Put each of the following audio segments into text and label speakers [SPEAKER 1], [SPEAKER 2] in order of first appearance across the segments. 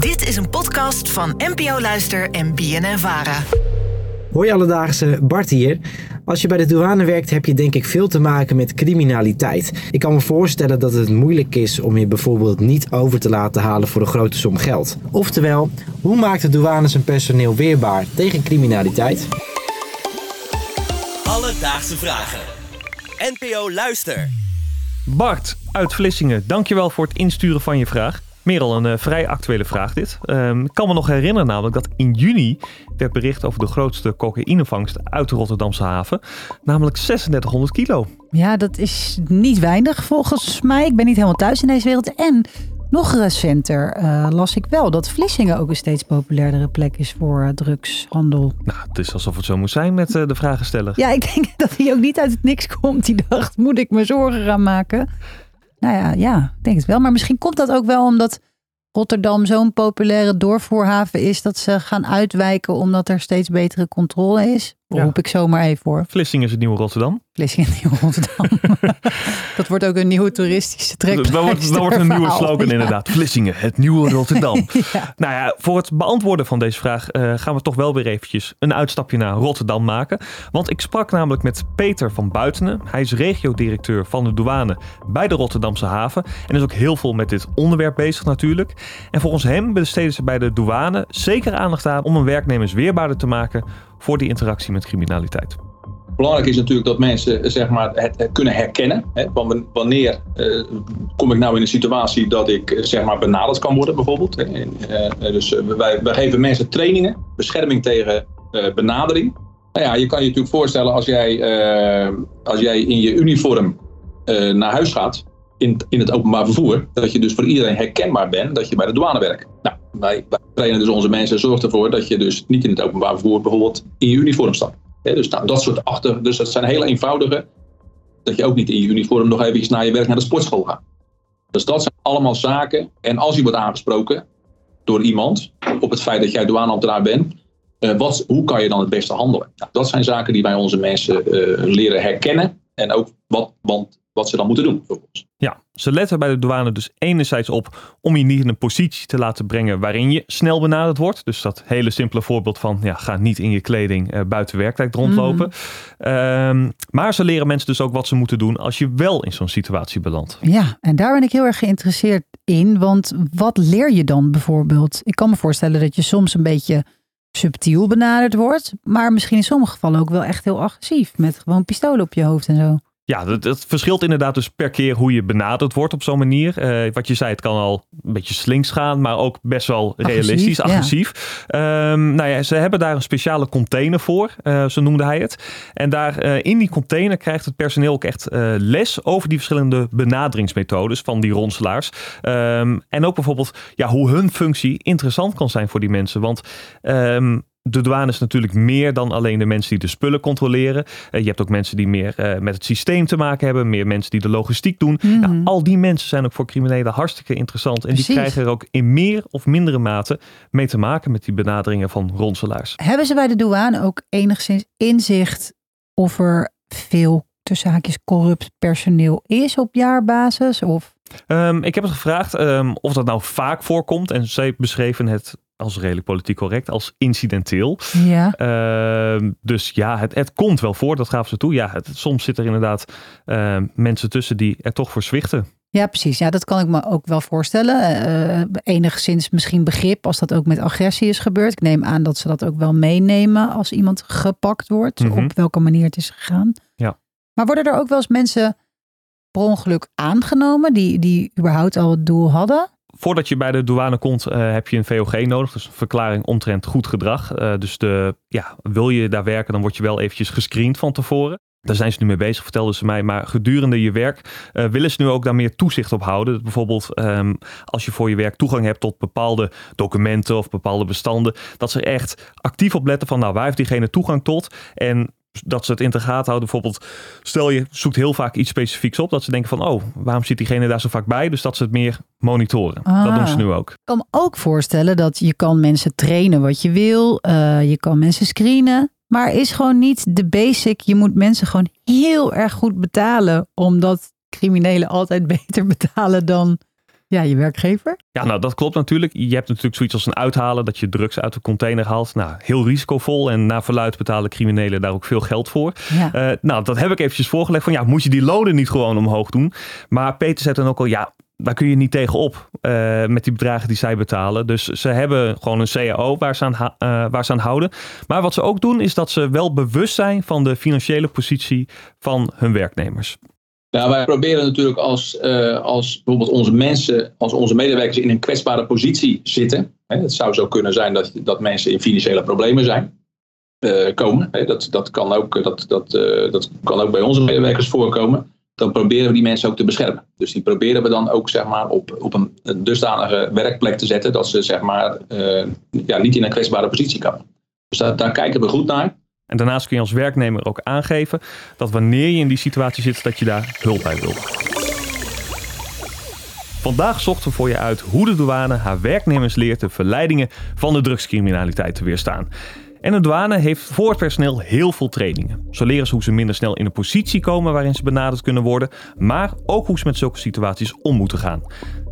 [SPEAKER 1] Dit is een podcast van NPO Luister en BNN Vara.
[SPEAKER 2] Hoi alledaagse, Bart hier. Als je bij de douane werkt heb je denk ik veel te maken met criminaliteit. Ik kan me voorstellen dat het moeilijk is om je bijvoorbeeld niet over te laten halen voor een grote som geld. Oftewel, hoe maakt de douane zijn personeel weerbaar tegen criminaliteit?
[SPEAKER 3] Alledaagse vragen. NPO Luister.
[SPEAKER 4] Bart uit Vlissingen, dankjewel voor het insturen van je vraag. Meer al een eh, vrij actuele vraag dit. Ehm, ik kan me nog herinneren namelijk dat in juni werd bericht over de grootste cocaïnevangst uit de Rotterdamse haven. Namelijk 3600 kilo.
[SPEAKER 5] Ja, dat is niet weinig volgens mij. Ik ben niet helemaal thuis in deze wereld. En nog recenter eh, las ik wel dat Vlissingen ook een steeds populairdere plek is voor eh, drugshandel.
[SPEAKER 4] Nou, het is alsof het zo moet zijn met de vragensteller.
[SPEAKER 5] Ja, ik denk dat hij ook niet uit het niks komt. Die dacht, moet ik me zorgen gaan maken? Nou ja, ja, ik denk het wel. Maar misschien komt dat ook wel omdat Rotterdam zo'n populaire doorvoerhaven is dat ze gaan uitwijken omdat er steeds betere controle is.
[SPEAKER 4] Ja.
[SPEAKER 5] Roep ik zomaar even voor.
[SPEAKER 4] Vlissingen is het nieuwe Rotterdam.
[SPEAKER 5] Vlissingen Nieuw Rotterdam. dat wordt ook een nieuwe toeristische trek.
[SPEAKER 4] Dat wordt, dat wordt een nieuwe slogan inderdaad. Vlissingen, het nieuwe Rotterdam.
[SPEAKER 5] Ja.
[SPEAKER 4] Nou ja, voor het beantwoorden van deze vraag eh, gaan we toch wel weer eventjes een uitstapje naar Rotterdam maken. Want ik sprak namelijk met Peter van Buitenen. Hij is regiodirecteur van de douane bij de Rotterdamse haven. En is ook heel veel met dit onderwerp bezig natuurlijk. En volgens hem besteden ze bij de douane zeker aandacht aan om hun werknemers weerbaarder te maken voor die interactie met criminaliteit.
[SPEAKER 6] Belangrijk is natuurlijk dat mensen eh, zeg maar, het, het kunnen herkennen. Hè, wanneer eh, kom ik nou in een situatie dat ik eh, zeg maar, benaderd kan worden bijvoorbeeld. En, eh, dus eh, wij, geven mensen trainingen, bescherming tegen eh, benadering. Nou ja, je kan je natuurlijk voorstellen als jij, eh, als jij in je uniform eh, naar huis gaat, in, in het openbaar vervoer, dat je dus voor iedereen herkenbaar bent dat je bij de douane werkt. Nou, wij, trainen dus onze mensen, zorg ervoor dat je dus niet in het openbaar vervoer bijvoorbeeld in je uniform stapt. Dus nou, dat soort achter, dus dat zijn hele eenvoudige, dat je ook niet in je uniform nog even na je werk naar de sportschool gaat. Dus dat zijn allemaal zaken. En als je wordt aangesproken door iemand op het feit dat jij douaneambtenaar bent, eh, wat, hoe kan je dan het beste handelen? Nou, dat zijn zaken die wij onze mensen eh, leren herkennen en ook wat, want, wat ze dan moeten doen vervolgens.
[SPEAKER 4] Ja, ze letten bij de douane dus enerzijds op om je niet in een positie te laten brengen waarin je snel benaderd wordt. Dus dat hele simpele voorbeeld van ja, ga niet in je kleding eh, buiten werktijd rondlopen. Ehm, maar ze leren mensen dus ook wat ze moeten doen als je wel in zo'n situatie belandt.
[SPEAKER 5] Ja, en daar ben ik heel erg geïnteresseerd in. Want wat leer je dan bijvoorbeeld? Ik kan me voorstellen dat je soms een beetje subtiel benaderd wordt. Maar misschien in sommige gevallen ook wel echt heel agressief. Met gewoon pistolen op je hoofd en zo.
[SPEAKER 4] Ja, dat, dat verschilt inderdaad dus per keer hoe je benaderd wordt op zo'n manier. Eh, wat je zei, het kan al een beetje slinks gaan, maar ook best wel
[SPEAKER 5] Agressief,
[SPEAKER 4] realistisch,
[SPEAKER 5] ja.
[SPEAKER 4] agressief. Ehm, nou ja, ze hebben daar een speciale container voor, eh, zo noemde hij het. En daar eh, in die container krijgt het personeel ook echt les over die verschillende benaderingsmethodes van die ronselaars. Ehm, en ook bijvoorbeeld ja, hoe hun functie interessant kan zijn voor die mensen. Want ehm, de douane is natuurlijk meer dan alleen de mensen die de spullen controleren. Eh, je hebt ook mensen die meer eh, met het systeem te maken hebben. Meer mensen die de logistiek doen.
[SPEAKER 5] Mhm.
[SPEAKER 4] Nou, al die mensen zijn ook voor criminelen hartstikke interessant. En
[SPEAKER 5] Precies.
[SPEAKER 4] die krijgen er ook in meer of mindere mate mee te maken met die benaderingen van ronselaars.
[SPEAKER 5] Hebben ze bij de douane ook enigszins inzicht of er veel tussen haakjes corrupt personeel is op jaarbasis? Of
[SPEAKER 4] Ehm, ik heb het gevraagd ehm, of dat nou vaak voorkomt. En zij beschreven het als redelijk politiek correct, als incidenteel.
[SPEAKER 5] ja.
[SPEAKER 4] Ehm, dus ja, het, het komt wel voor, dat gaven ze toe. Ja, het, soms zitten er inderdaad ehm, mensen tussen die er toch voor zwichten.
[SPEAKER 5] Ja, precies. Ja, dat kan ik me ook wel voorstellen. Eh, enigszins misschien begrip als dat ook met agressie is gebeurd. Ik neem aan dat ze dat ook wel meenemen als iemand gepakt wordt.
[SPEAKER 4] Mhm.
[SPEAKER 5] Op welke manier het is gegaan.
[SPEAKER 4] Ja.
[SPEAKER 5] Maar worden er ook wel eens mensen per ongeluk aangenomen die, die überhaupt al het doel hadden?
[SPEAKER 4] Voordat je bij de douane komt, eh, heb je een VOG nodig. Dus een verklaring omtrent goed gedrag. Eh, dus de, ja, wil je daar werken, dan word je wel eventjes gescreend van tevoren. Daar zijn ze nu mee bezig, vertelden ze mij. Maar gedurende je werk eh, willen ze nu ook daar meer toezicht op houden. Dat bijvoorbeeld ehm, als je voor je werk toegang hebt tot bepaalde documenten of bepaalde bestanden. Dat ze echt actief op letten van nou waar heeft diegene toegang tot. En dat ze het in de gaten houden. Bijvoorbeeld stel je zoekt heel vaak iets specifieks op. Dat ze denken van oh waarom zit diegene daar zo vaak bij. Dus dat ze het meer monitoren. Dat
[SPEAKER 5] Ah.
[SPEAKER 4] doen ze nu ook.
[SPEAKER 5] Ik kan me ook voorstellen dat je kan mensen trainen wat je wil. eh, je kan mensen screenen. Maar is gewoon niet de basic. Je moet mensen gewoon heel erg goed betalen. Omdat criminelen altijd beter betalen dan Ja, je werkgever.
[SPEAKER 4] Ja, nou dat klopt natuurlijk. Je hebt natuurlijk zoiets als een uithalen, dat je drugs uit de container haalt. Nou, heel risicovol en naar verluid betalen criminelen daar ook veel geld voor.
[SPEAKER 5] Ja.
[SPEAKER 4] Eh, nou, dat heb ik eventjes voorgelegd van ja, moet je die lonen niet gewoon omhoog doen? Maar Peter zet dan ook al, ja, daar kun je niet tegenop uh, met die bedragen die zij betalen. Dus ze hebben gewoon een CAO waar ze, aan, uh, waar ze aan houden. Maar wat ze ook doen is dat ze wel bewust zijn van de financiële positie van hun werknemers.
[SPEAKER 6] Nou, wij proberen natuurlijk als, uh, als bijvoorbeeld onze mensen, als onze medewerkers in een kwetsbare positie zitten. Hè, het zou zo kunnen zijn dat, dat mensen in financiële problemen zijn. komen. Hè, dat, dat, kan ook, dat, dat, dat kan ook bij onze medewerkers voorkomen dan proberen we die mensen ook te beschermen. Dus die proberen we dan ook zeg maar, op, op een, dusdanige werkplek te zetten dat ze zeg maar, ja, niet in een kwetsbare positie komen. Dus daar kijken we goed naar.
[SPEAKER 4] En daarnaast kun je als werknemer ook aangeven dat wanneer je in die situatie zit, dat je daar hulp bij wilt. Vandaag zochten we voor je uit hoe de douane haar werknemers leert de verleidingen van de drugscriminaliteit te weerstaan. En de douane heeft voor het personeel heel veel trainingen. Zo leren ze hoe ze minder snel in een positie komen waarin ze benaderd kunnen worden, maar ook hoe ze met zulke situaties om moeten gaan.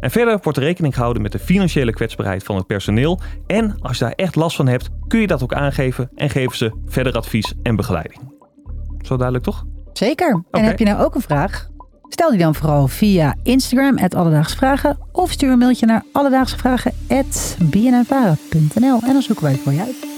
[SPEAKER 4] En verder wordt er rekening gehouden met de financiële kwetsbaarheid van het personeel. En als je daar echt last van hebt, kun je dat ook aangeven en geven ze verder advies en begeleiding. Zo duidelijk toch?
[SPEAKER 5] Zeker. En heb je nou ook een vraag? Stel die dan vooral via Instagram, Alledaagsche Vragen. Of stuur een mailtje naar alledaagsvragen.bnnvara.nl en dan zoeken wij het voor je uit.